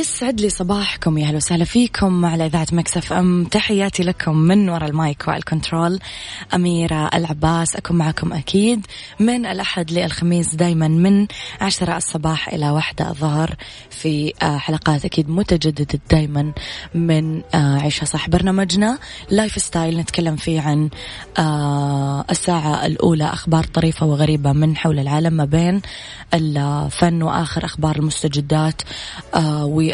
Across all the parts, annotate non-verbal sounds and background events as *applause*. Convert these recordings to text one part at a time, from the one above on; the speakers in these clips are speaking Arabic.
يسعد لي صباحكم يا أهلا وسهلا فيكم على إذاعة Mix FM. تحياتي لكم من وراء ال mic وال control أميرة العباس أكون معكم أكيد من الأحد للخميس دائما من عشرة الصباح إلى واحدة الظهر في آه، حلقات أكيد متجددة دائما من آه، عيشها صح برنامجنا. lifestyle نتكلم فيه عن آه، الساعة الأولى أخبار طريفة وغريبة من حول العالم ما بين الفن وآخر أخبار المستجدات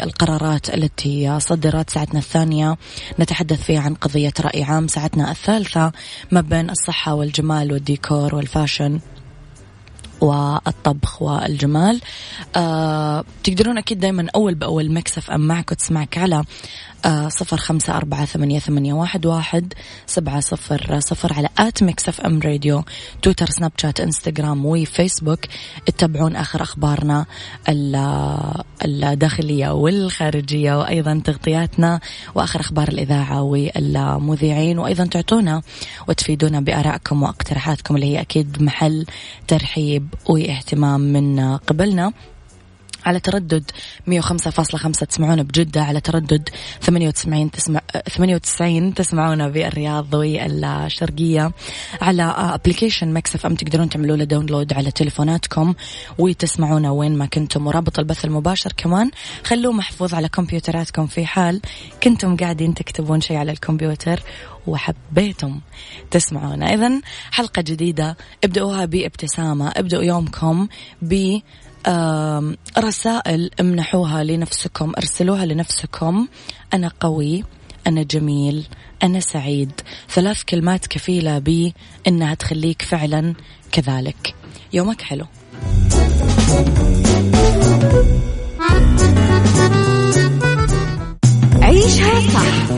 والقرارات التي صدرت. ساعتنا الثانية نتحدث فيها عن قضية رأي عام. ساعتنا الثالثة ما بين الصحة والجمال والديكور وال fashion والطبخ والجمال. أه تقدرون أكيد دايما أول بأول Mix FM معك وتسمعك على صفر خمسة أربعة ثمانية, ثمانية واحد, واحد سبعة صفر صفر على at Mix FM Radio تويتر سناب شات إنستغرام وفيسبوك. اتبعون آخر أخبارنا الداخلية والخارجية وأيضا تغطياتنا وآخر أخبار الإذاعة والمذيعين. وأيضا تعطونا وتفيدونا بآرائكم واقتراحاتكم اللي هي أكيد محل ترحيب واهتمام من قبلنا. على تردد 105.5 تسمعونا بجدة على تردد 98 تسمع 98 تسمعونا بالرياض والشرقية على application Mix FM تقدرون تعملوا له download على تليفوناتكم وتسمعونا وين ما كنتم. ورابط البث المباشر كمان خلوه محفوظ على كمبيوتراتكم في حال كنتم قاعدين تكتبون شيء على الكمبيوتر وحبيتم تسمعونا. إذا حلقة جديدة ابدأوها بابتسامة ابدأوا يومكم ب رسائل امنحوها لنفسكم ارسلوها لنفسكم. أنا قوي أنا جميل أنا سعيد. ثلاث كلمات كفيلة بي إنها تخليك فعلا كذلك. يومك حلو. عيشها صح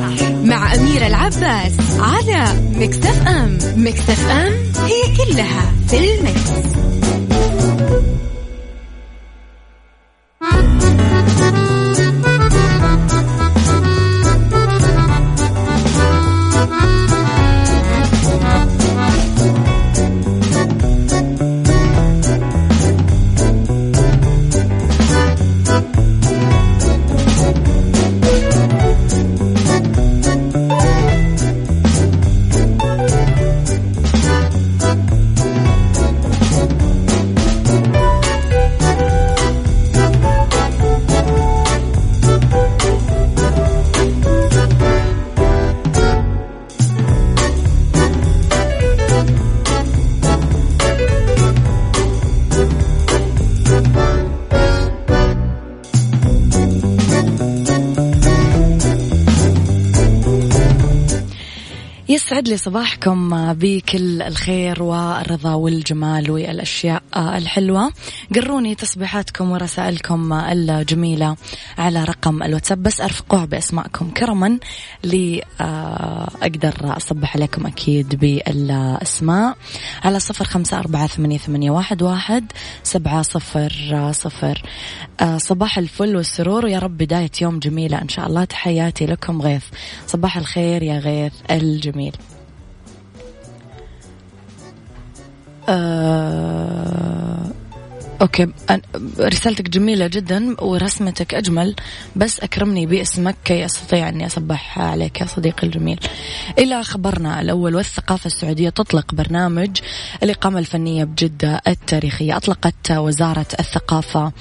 مع أميرة العباس على مكتف أم. مكتف أم هي كلها في المكس. يسعد لي صباحكم. بكل الخير والرضا والجمال والأشياء الحلوة. قروني تصبيحاتكم ورسائلكم الجميلة على رقم الواتساب. بس أرفقوها بأسماءكم كرما لي أقدر أصبح عليكم أكيد بالأسماء. على صفر خمسة أربعة ثمانية, ثمانية واحد, واحد سبعة صفر صفر. صباح الفل والسرور. ويا رب بداية يوم جميلة. إن شاء الله تحياتي لكم غيث. صباح الخير يا غيث الجميل. آه أوكي. رسالتك جميلة جدا ورسمتك أجمل بس أكرمني باسمك كي أستطيع أني أصبح عليك يا صديقي الجميل. إلى خبرنا الأول والثقافة السعودية تطلق برنامج الإقامة الفنية بجدة التاريخية، أطلقت وزارة الثقافة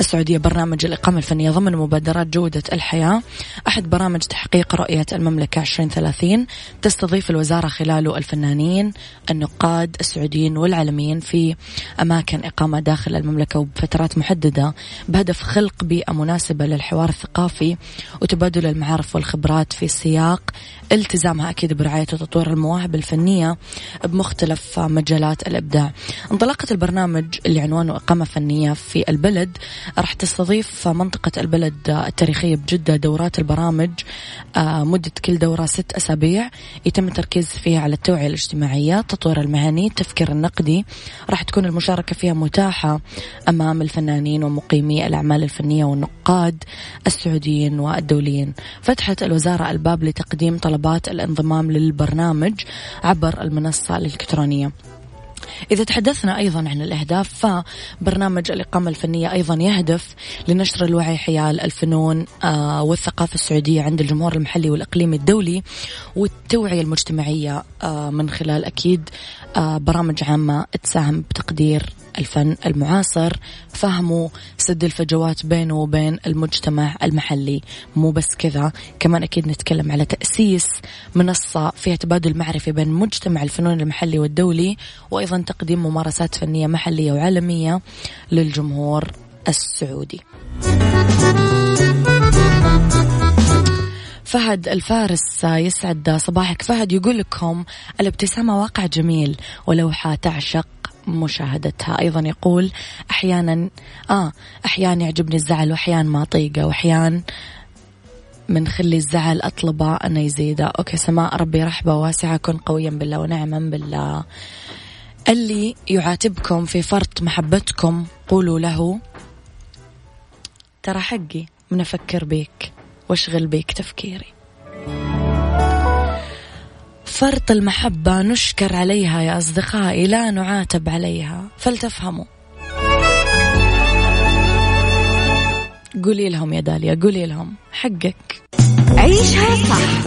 السعودية برنامج الإقامة الفنية ضمن مبادرات جودة الحياة، أحد برامج تحقيق رؤية المملكة 2030 تستضيف الوزارة خلاله الفنانين، النقاد السعوديين والعالميين في أماكن إقامة داخل المملكة. وبفترات محددة بهدف خلق بيئة مناسبة للحوار الثقافي وتبادل المعارف والخبرات في سياق التزامها أكيد برعاية وتطوير المواهب الفنية بمختلف مجالات الإبداع. انطلاقة البرنامج اللي عنوانه إقامة فنية في البلد راح تستضيف منطقة البلد التاريخية بجدة دورات البرامج آه، مدة كل دورة ست أسابيع يتم التركيز فيها على التوعية الاجتماعية التطوير المهني التفكير النقدي راح تكون المشاركة فيها متاحة أمام الفنانين ومقيمي الأعمال الفنية والنقاد السعوديين والدوليين. فتحت الوزارة الباب لتقديم طلبات الانضمام للبرنامج عبر المنصة الإلكترونية. إذا تحدثنا أيضا عن الأهداف فبرنامج الإقامة الفنية أيضا يهدف لنشر الوعي حيال الفنون آه، والثقافة السعودية عند الجمهور المحلي والإقليمي الدولي والتوعية المجتمعية آه، من خلال أكيد آه، برامج عامة تساهم بتقدير الفن المعاصر فهمه سد الفجوات بينه وبين المجتمع المحلي. مو بس كذا كمان أكيد نتكلم على تأسيس منصة فيها تبادل معرفي بين مجتمع الفنون المحلي والدولي وأيضا تقديم ممارسات فنية محلية وعالمية للجمهور السعودي. فهد الفارس يسعد صباحك. فهد يقول لكم الابتسامة واقع جميل ولوحة تعشق مشاهدتها. أيضا يقول أحيانا آه أحيانا يعجبني الزعل وأحيانا ما طيقة وأحيانا من خلي الزعل أطلبه أنه يزيده. أوكي سماء ربي رحبة واسعة كن قويا بالله ونعما بالله. اللي يعاتبكم في فرط محبتكم قولوا له ترى حقي من أفكر بيك واشغل بيك تفكيري. فرط المحبة نشكر عليها يا أصدقائي لا نعاتب عليها فلتفهموا. قولي لهم يا داليا قولي لهم حقك. عيشها صح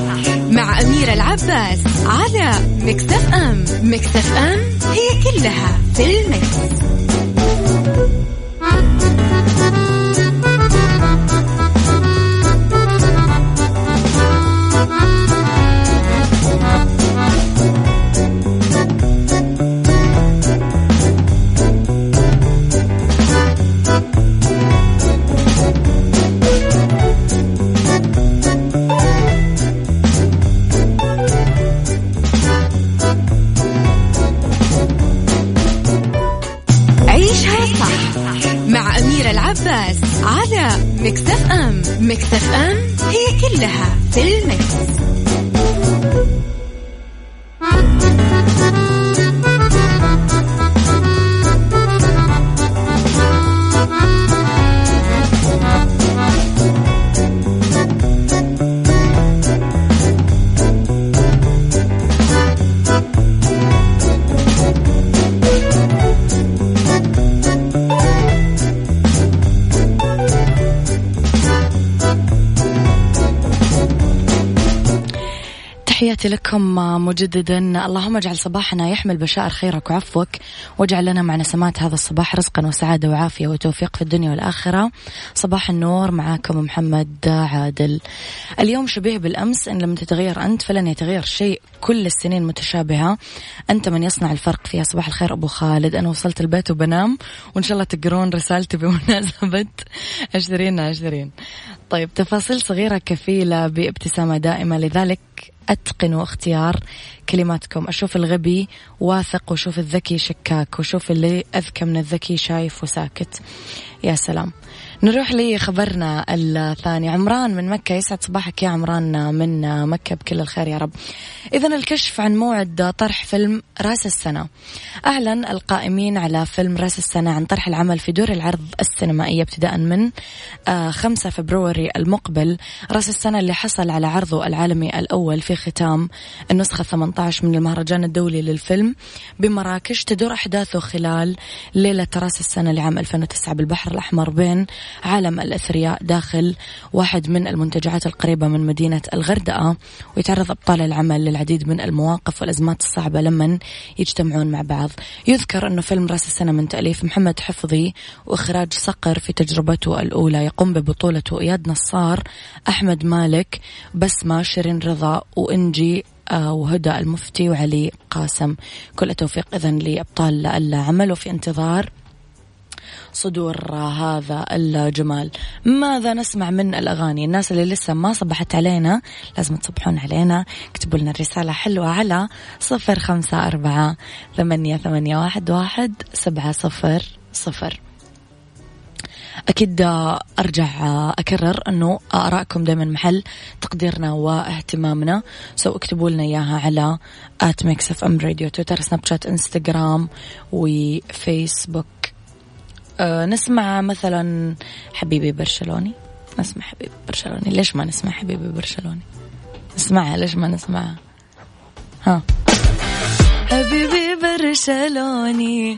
مع أميرة العباس على مكتف أم. مكتف أم هي كلها في المكس. مجددا. اللهم اجعل صباحنا يحمل بشائر خيرك وعفوك واجعل لنا مع نسمات هذا الصباح رزقا وسعادة وعافية وتوفيق في الدنيا والآخرة. صباح النور معاكم محمد عادل. اليوم شبيه بالأمس إن لم تتغير أنت فلن يتغير شيء. كل السنين متشابهة. أنت من يصنع الفرق فيها. صباح الخير أبو خالد. أنا وصلت البيت وبنام وإن شاء الله تقرون رسالتي بمناسبة *laughs* عشرين عشرين. طيب تفاصيل صغيرة كفيلة بابتسامة دائمة. لذلك أتقنوا اختيار كلماتكم. أشوف الغبي واثق وشوف الذكي شكاك وشوف اللي أذكى من الذكي شايف وساكت. يا سلام. نروح لخبرنا الثاني. عمران من مكة يسعد صباحك يا عمران من مكة بكل الخير يا رب. إذا الكشف عن موعد طرح فيلم رأس السنة. أعلن القائمين على فيلم رأس السنة عن طرح العمل في دور العرض السينمائية ابتداء من 5 آه، فبروري المقبل. رأس السنة اللي حصل على عرضه العالمي الأول في ختام النسخة 18 2019 من المهرجان الدولي للفيلم. بمراكش تدور أحداثه خلال ليلة رأس السنة لعام 2009 بالبحر الأحمر بين عالم الأثرياء داخل واحد من المنتجعات القريبة من مدينة الغردقة ويتعرض أبطال العمل للعديد من المواقف والأزمات الصعبة لمن يجتمعون مع بعض. يذكر أنه فيلم رأس السنة من تأليف محمد حفظي وإخراج صقر في تجربته الأولى يقوم ببطولته إياد نصار أحمد مالك بسمة شيرين رضا وإنجي آه، وهدى المفتي وعلي قاسم. كل التوفيق إذن لأبطال العمل وفي انتظار صدور هذا الجمال. ماذا نسمع من الأغاني؟ الناس اللي لسه ما صبحت علينا لازم تصبحون علينا. اكتبوا لنا رسالة حلوة على صفر خمسة أربعة ثمانية, ثمانية واحد, واحد سبعة صفر صفر. أكيد أرجع أكرر أنه آرائكم دائما محل تقديرنا واهتمامنا. so اكتبوا لنا إياها على at Mix FM Radio تويتر سناب شات انستغرام وفيسبوك. نسمع مثلا حبيبي برشلوني. نسمع حبيبي برشلوني. ليش ما نسمع حبيبي برشلوني؟ نسمعها ليش ما نسمعها ها. حبيبي برشلوني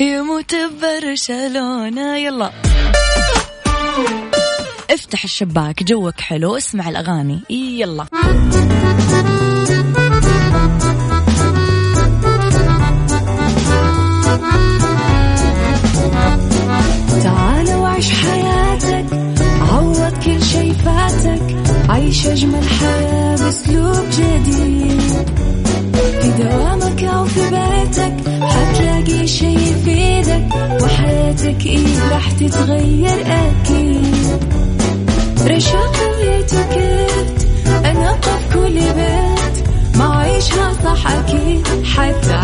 يموت ببرشلونة يلا. افتح الشباك جوك حلو اسمع الأغاني. يلا. عيش أجمل حياة بأسلوب جديد. في دوامك أو في بيتك حتلاقي شي يفيدك وحياتك إيه راح تتغير أكيد. رشاق ويتوكيت أنا قف كل بيت ما عيشها صح أكيد حتعيشها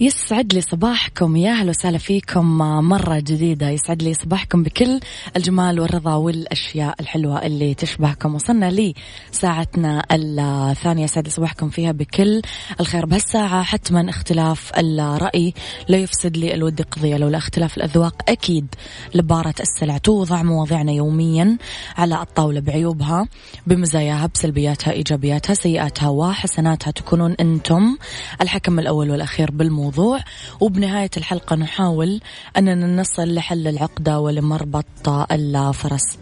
يسعد لي صباحكم. يا أهلا وسهلا فيكم. مرة جديدة يسعد لي صباحكم بكل الجمال والرضا والأشياء الحلوة اللي تشبهكم. وصلنا لي ساعتنا الثانية. يسعد لي صباحكم فيها بكل الخير. بهالساعة حتما اختلاف الرأي لا يفسد لي الود قضية. لولا اختلاف الأذواق أكيد لبارة السلع توضع مواضيعنا يوميا على الطاولة بعيوبها بمزاياها بسلبياتها إيجابياتها سيئاتها وحسناتها. تكونون أنتم الحكم الأول والأخير بالموضوع الموضوع. وبنهاية الحلقة نحاول أننا نصل لحل العقدة ولمربط الفرس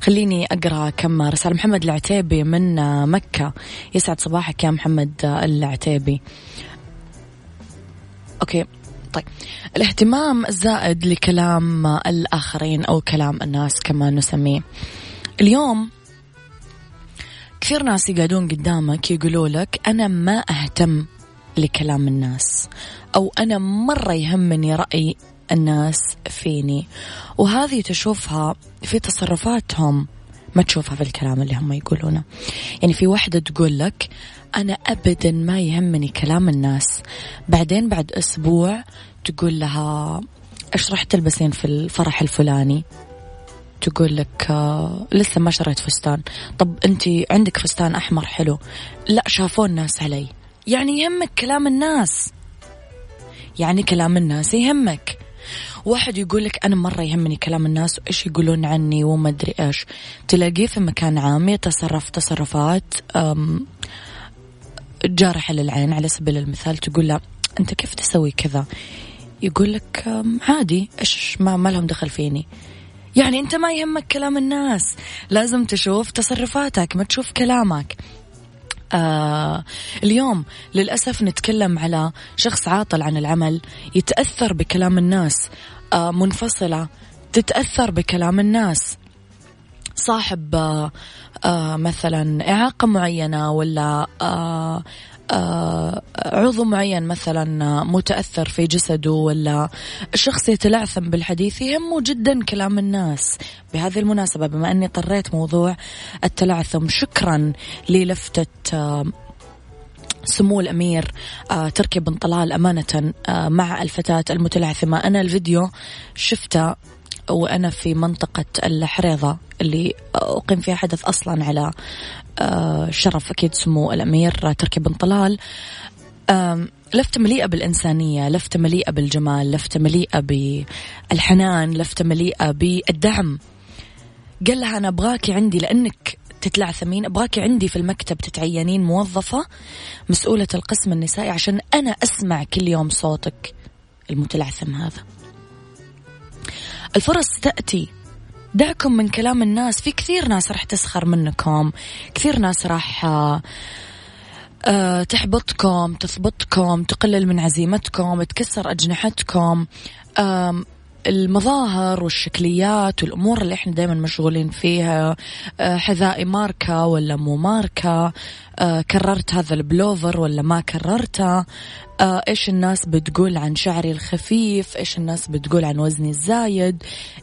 خليني أقرأ كم رسالة. محمد العتيبي من مكة. يسعد صباحك يا محمد العتيبي. أوكي طيب. الاهتمام الزائد لكلام الآخرين أو كلام الناس كما نسميه. اليوم كثير ناس يقعدون قدامك يقولوا لك أنا ما أهتم لكلام الناس. أو أنا مرة يهمني رأي الناس فيني. وهذه تشوفها في تصرفاتهم. ما تشوفها في الكلام اللي هم يقولونه. يعني في واحدة تقول لك أنا أبدا ما يهمني كلام الناس. بعدين بعد أسبوع تقول لها إيش راح تلبسين في الفرح الفلاني؟ تقول لك آه لسه ما شريت فستان. طب أنت عندك فستان أحمر حلو. لا شافوه الناس علي. يعني يهمك كلام الناس. يعني كلام الناس يهمك. واحد يقول لك أنا مرة يهمني كلام الناس وإيش يقولون عني وما أدري إيش. تلاقيه في مكان عام يتصرف تصرفات جارحة للعين على سبيل المثال تقول له أنت كيف تسوي كذا؟ يقول لك عادي إيش ما, ما لهم دخل فيني. يعني أنت ما يهمك كلام الناس. لازم تشوف تصرفاتك ما تشوف كلامك. آه اليوم للأسف نتكلم على شخص عاطل عن العمل يتأثر بكلام الناس آه منفصلة تتأثر بكلام الناس. صاحب آه آه مثلا إعاقة معينة ولا آه عضو معين مثلا متأثر في جسده ولا شخص يتلعثم بالحديث يهمه جدا كلام الناس. بهذه المناسبة بما أني طريت موضوع التلعثم شكرا للفتة آه، سمو الأمير آه تركي بن طلال أمانة آه مع الفتاة المتلعثمة. أنا الفيديو شفته وأنا في منطقة الحريضة. اللي أقيم فيها حدث أصلا على آه شرف أكيد سمو الأمير تركي بن طلال. لفتة مليئة بالإنسانية لفتة مليئة بالجمال لفتة مليئة بالحنان لفتة مليئة بالدعم. قال لها أنا أبغاكي عندي لأنك تتلعثمين أبغاكي عندي في المكتب تتعينين موظفة مسؤولة القسم النسائي عشان أنا أسمع كل يوم صوتك المتلعثم هذا. الفرص تأتي. دعكم من كلام الناس. في كثير ناس راح تسخر منكم. كثير ناس راح أه تحبطكم تثبطكم تقلل من عزيمتكم تكسر أجنحتكم. المظاهر والشكليات والأمور اللي إحنا دائما مشغولين فيها آه، حذائي ماركة ولا مو ماركة؟ آه، كررت هذا البلوفر ولا ما كررته؟ آه، إيش الناس بتقول عن شعري الخفيف؟ إيش الناس بتقول عن وزني الزايد؟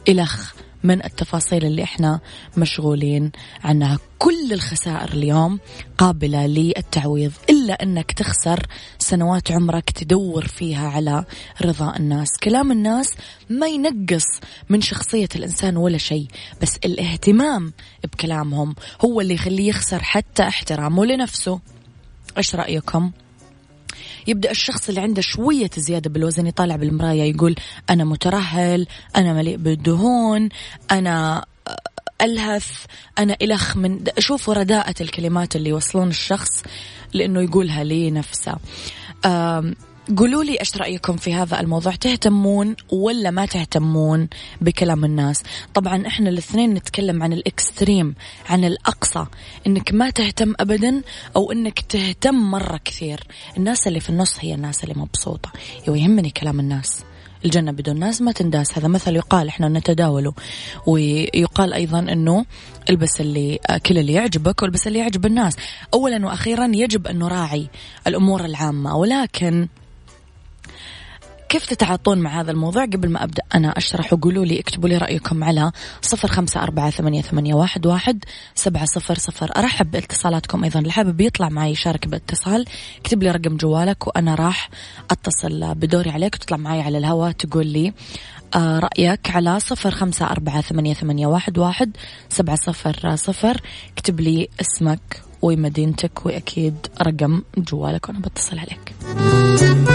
الخ من التفاصيل اللي إحنا مشغولين عنها. كل الخسائر اليوم قابلة للتعويض إلا أنك تخسر سنوات عمرك تدور فيها على رضا الناس. كلام الناس ما ينقص من شخصية الإنسان ولا شيء بس الاهتمام بكلامهم هو اللي يخليه يخسر حتى احترامه لنفسه. إيش رأيكم؟ يبدأ الشخص اللي عنده شوية زيادة بالوزن يطالع بالمراية يقول أنا مترهل أنا مليء بالدهون أنا ألهث أنا إلخ من شوفوا رداءة الكلمات اللي يوصلون الشخص لأنه يقولها لنفسه. قولوا لي إيش رأيكم في هذا الموضوع؟ تهتمون ولا ما تهتمون بكلام الناس؟ طبعا إحنا الاثنين نتكلم عن الإكستريم عن الأقصى إنك ما تهتم ابدا أو إنك تهتم مرة كثير. الناس اللي في النص هي الناس اللي مبسوطة. يهمني كلام الناس. الجنة بدون ناس ما تنداس. هذا مثل يقال إحنا نتداوله. ويقال أيضا إنه البس اللي كل اللي يعجبك والبس اللي يعجب الناس. اولا وأخيرا يجب أن نراعي الأمور العامة. ولكن كيف تتعاطون مع هذا الموضوع؟ قبل ما أبدأ أنا أشرح وقولوا لي اكتبوا لي رأيكم على صفر خمسة أربعة ثمانية, ثمانية واحد, واحد سبعة صفر صفر. أرحب باتصالاتكم أيضا. اللي حابب يطلع معي يشارك باتصال اكتب لي رقم جوالك وأنا راح أتصل بدوري عليك. وتطلع معي على الهواء تقول لي آه، رأيك على صفر خمسة أربعة ثمانية, ثمانية واحد, واحد سبعة صفر صفر. اكتب لي اسمك ومدينتك وأكيد رقم جوالك وأنا بتصل عليك.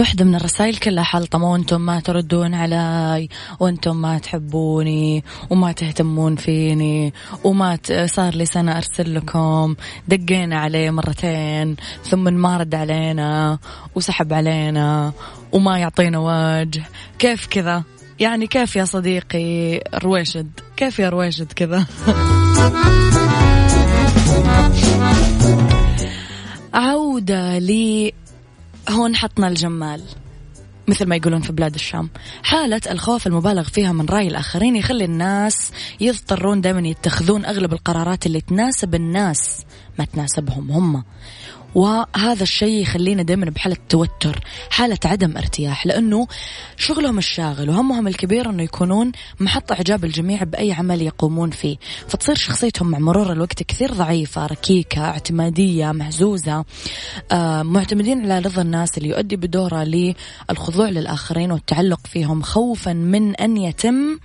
واحدة من الرسائل كلها حلطمة وأنتم ما تردون علي وأنتم ما تحبوني وما تهتمون فيني وما صار لي سنة أرسل لكم دقينا عليه مرتين ثم ما رد علينا وسحب علينا وما يعطينا وجه. كيف كذا؟ يعني كيف يا صديقي رويشد؟ كيف يا رويشد كذا؟ *laughs* عودة لي هون حطنا الجمال مثل ما يقولون في بلاد الشام. حالة الخوف المبالغ فيها من رأي الآخرين يخلي الناس يضطرون دائما يتخذون أغلب القرارات اللي تناسب الناس ما تناسبهم هم. وهذا الشيء يخلينا دائما بحالة توتر حالة عدم ارتياح لأنه شغلهم الشاغل وهمهم الكبير أنه يكونون محط إعجاب الجميع بأي عمل يقومون فيه. فتصير شخصيتهم مع مرور الوقت كثير ضعيفة ركيكة اعتمادية مهزوزة آه معتمدين على رضا الناس اللي يؤدي بدوره للخضوع للآخرين والتعلق فيهم خوفا من أن يتم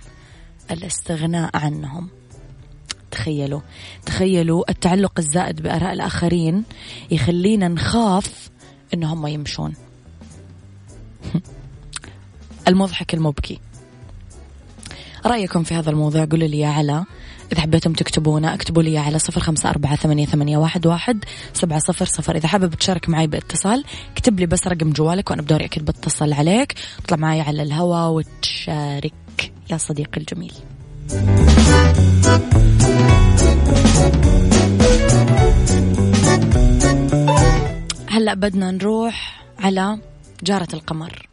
الاستغناء عنهم. تخيلوا. تخيلوا التعلق الزائد بآراء الآخرين يخلينا نخاف إن هم يمشون. *laughs* المضحك المبكي. رأيكم في هذا الموضوع؟ قولوا لي يا علا. إذا حبيتم تكتبونا اكتبوا لي على صفر خمسة أربعة ثمانية, ثمانية واحد, واحد سبعة صفر صفر. إذا حابب تشارك معي باتصال اكتب لي بس رقم جوالك وأنا بدوري أكيد بتصل عليك. تطلع معي على الهواء وتشارك. يا صديقي الجميل. هلا بدنا نروح على جارة القمر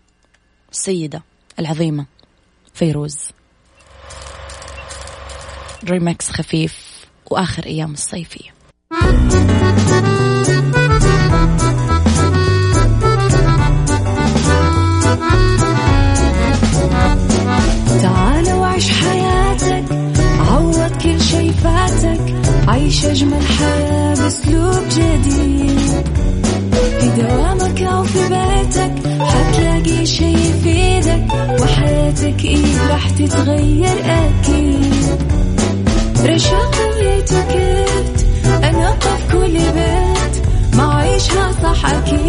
السيدة العظيمة فيروز. ريمكس خفيف وآخر أيام الصيفية. تعال وعيش حياتك عوض كل شي فاتك عيش أجمل حياة بأسلوب جديد. في دوامك أو في بيتك حتلاقي شي يفيدك وحياتك إيه راح تتغير أكيد. رشاق ويتوكيت أنا قف كل بيت ما عيشها صح أكيد.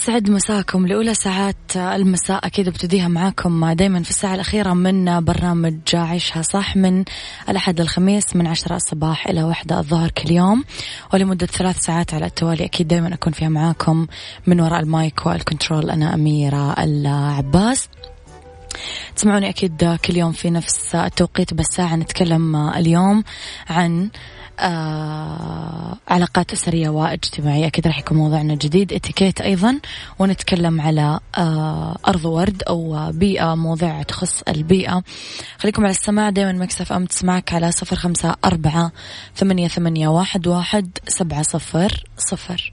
ويسعد مساكم لأولى ساعات المساء. أكيد ابتديها معاكم دايما في الساعة الأخيرة من برنامج عيشها صح من الأحد الخميس من عشرة الصباح إلى واحدة الظهر كل يوم. ولمدة ثلاث ساعات على التوالي أكيد دايما أكون فيها معاكم من وراء ال mic وال control. أنا أميرة العباس. تسمعوني أكيد كل يوم في نفس التوقيت بس ساعة نتكلم اليوم عن آه علاقات أسرية واجتماعية أكيد راح يكون موضوعنا جديد. اتيكيت أيضا ونتكلم على آه أرض ورد أو بيئة مواضيع تخص البيئة. خليكم على السماع. دائما Mix FM تسمعك على صفر خمسة أربعة ثمانية, ثمانية واحد, واحد سبعة صفر صفر.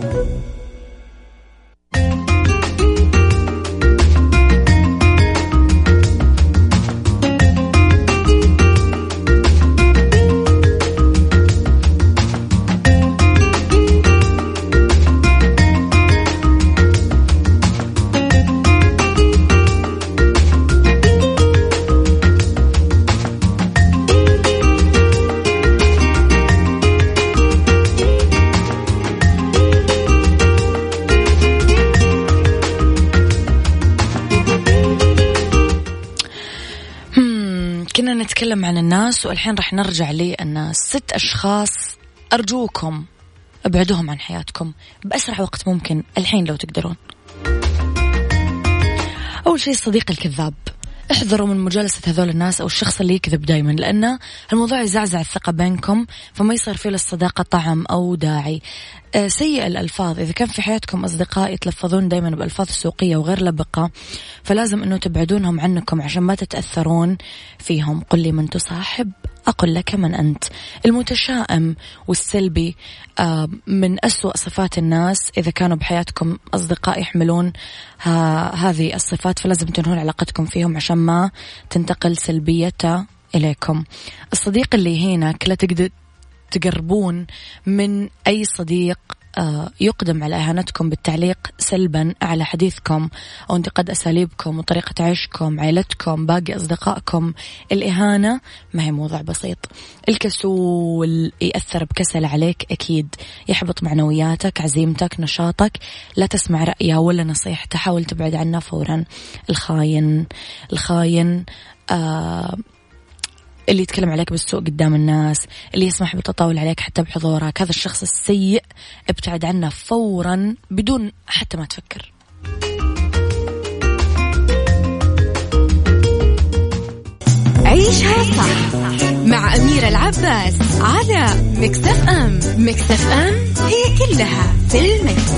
الناس والحين راح نرجع للناس ست أشخاص أرجوكم أبعدوهم عن حياتكم بأسرع وقت ممكن الحين لو تقدرون. أول شيء الصديق الكذاب. احذروا من مجالسة هذول الناس أو الشخص اللي يكذب دايما لأن الموضوع يزعزع الثقة بينكم فما يصير فيه للصداقة طعم أو داعي. آه، سيء الألفاظ. إذا كان في حياتكم أصدقاء يتلفظون دايما بألفاظ سوقية وغير لبقة فلازم أنه تبعدونهم عنكم عشان ما تتأثرون فيهم. قل لي من تصاحب. أقول لك من أنت. المتشائم والسلبي آه، من أسوأ صفات الناس إذا كانوا بحياتكم أصدقاء يحملون هذه الصفات فلازم تنهون علاقتكم فيهم عشان ما تنتقل سلبيته إليكم. الصديق اللي هنا لا تقدر تقربون من أي صديق يقدم على إهانتكم بالتعليق سلبا على حديثكم أو انتقاد أساليبكم وطريقة عيشكم عائلتكم باقي أصدقائكم. الإهانة ما هي موضوع بسيط. الكسول يأثر بكسل عليك أكيد. يحبط معنوياتك عزيمتك نشاطك. لا تسمع رأيه ولا نصيحته حاول تبعد عنه فورا. الخاين الخاين آه اللي يتكلم عليك بالسوء قدام الناس اللي يسمح بالتطاول عليك حتى بحضورك. هذا الشخص السيء ابتعد عنه فورا بدون حتى ما تفكر. عيشها صح مع أميرة العباس على مكتف أم. مكتف أم هي كلها في المكس.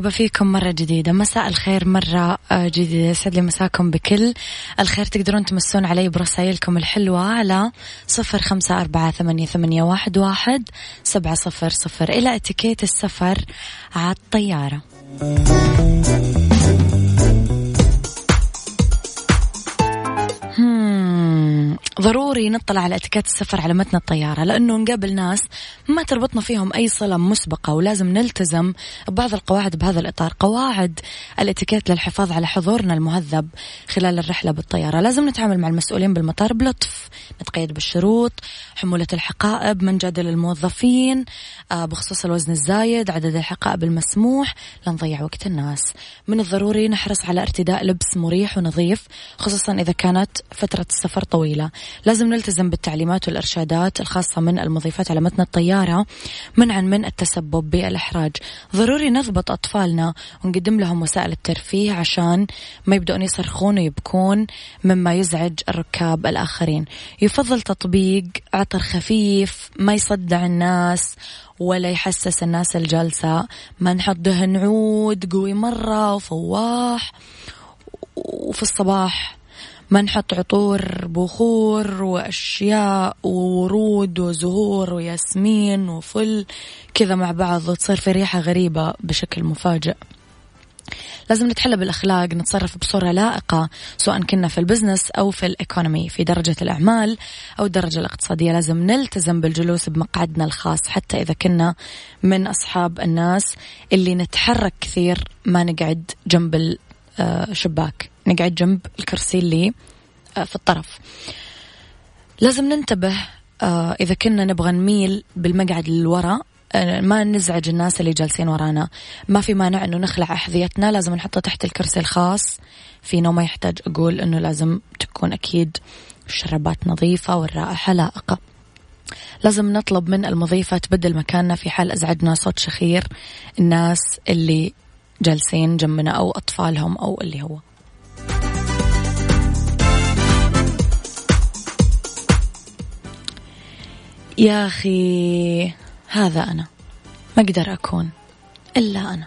مرحبا فيكم مرة جديدة. مساء الخير مرة آه، جديدة. يسعد لي مساكم بكل الخير. تقدرون تمسون علي برسائلكم الحلوة على صفر خمسة أربعة ثمانية واحد, واحد سبعة صفر صفر. إلى إتيكيت السفر على الطيارة. ضروري نطلع على اتيكيت السفر على متن الطيارة لأنه نقابل ناس ما تربطنا فيهم أي صلة مسبقة ولازم نلتزم ببعض القواعد بهذا الإطار. قواعد الاتيكيت للحفاظ على حضورنا المهذب خلال الرحلة بالطيارة. لازم نتعامل مع المسؤولين بالمطار بلطف نتقيد بالشروط حمولة الحقائب من جدل الموظفين آه، بخصوص الوزن الزايد عدد الحقائب المسموح لا نضيع وقت الناس. من الضروري نحرص على ارتداء لبس مريح ونظيف خصوصا إذا كانت فترة السفر طويلة. لازم نلتزم بالتعليمات والإرشادات الخاصة من المضيفات على متن الطيارة منعا من التسبب بالإحراج. ضروري نضبط أطفالنا ونقدم لهم وسائل الترفيه عشان ما يبدأون يصرخون ويبكون مما يزعج الركاب الآخرين. يفضل تطبيق عطر خفيف ما يصدع الناس ولا يحسس الناس الجالسة ما نحط دهن عود قوي مرة وفواح وفي الصباح. ما نحط عطور بخور وأشياء وورود وزهور وياسمين وفل. كذا مع بعض وتصير في ريحة غريبة بشكل مفاجئ. لازم نتحلى بالأخلاق نتصرف بصورة لائقة سواء كنا في ال business أو في ال economy. في درجة الأعمال أو الدرجة الاقتصادية لازم نلتزم بالجلوس بمقعدنا الخاص حتى إذا كنا من أصحاب الناس اللي نتحرك كثير ما نقعد جنب الشباك نقعد جنب الكرسي اللي آه، في الطرف. لازم ننتبه آه، إذا كنا نبغى نميل بالمقعد للوراء آه، ما نزعج الناس اللي جالسين ورانا. ما في مانع إنه نخلع أحذيتنا لازم نحطها تحت الكرسي الخاص. فينا ما يحتاج أقول إنه لازم تكون أكيد الشرابات نظيفة والرائحة لائقة لازم نطلب من المضيفة تبدل مكاننا في حال أزعجنا صوت شخير. الناس اللي جالسين جنبنا أو أطفالهم أو اللي هو. يا أخي هذا أنا. ما أقدر أكون إلا أنا.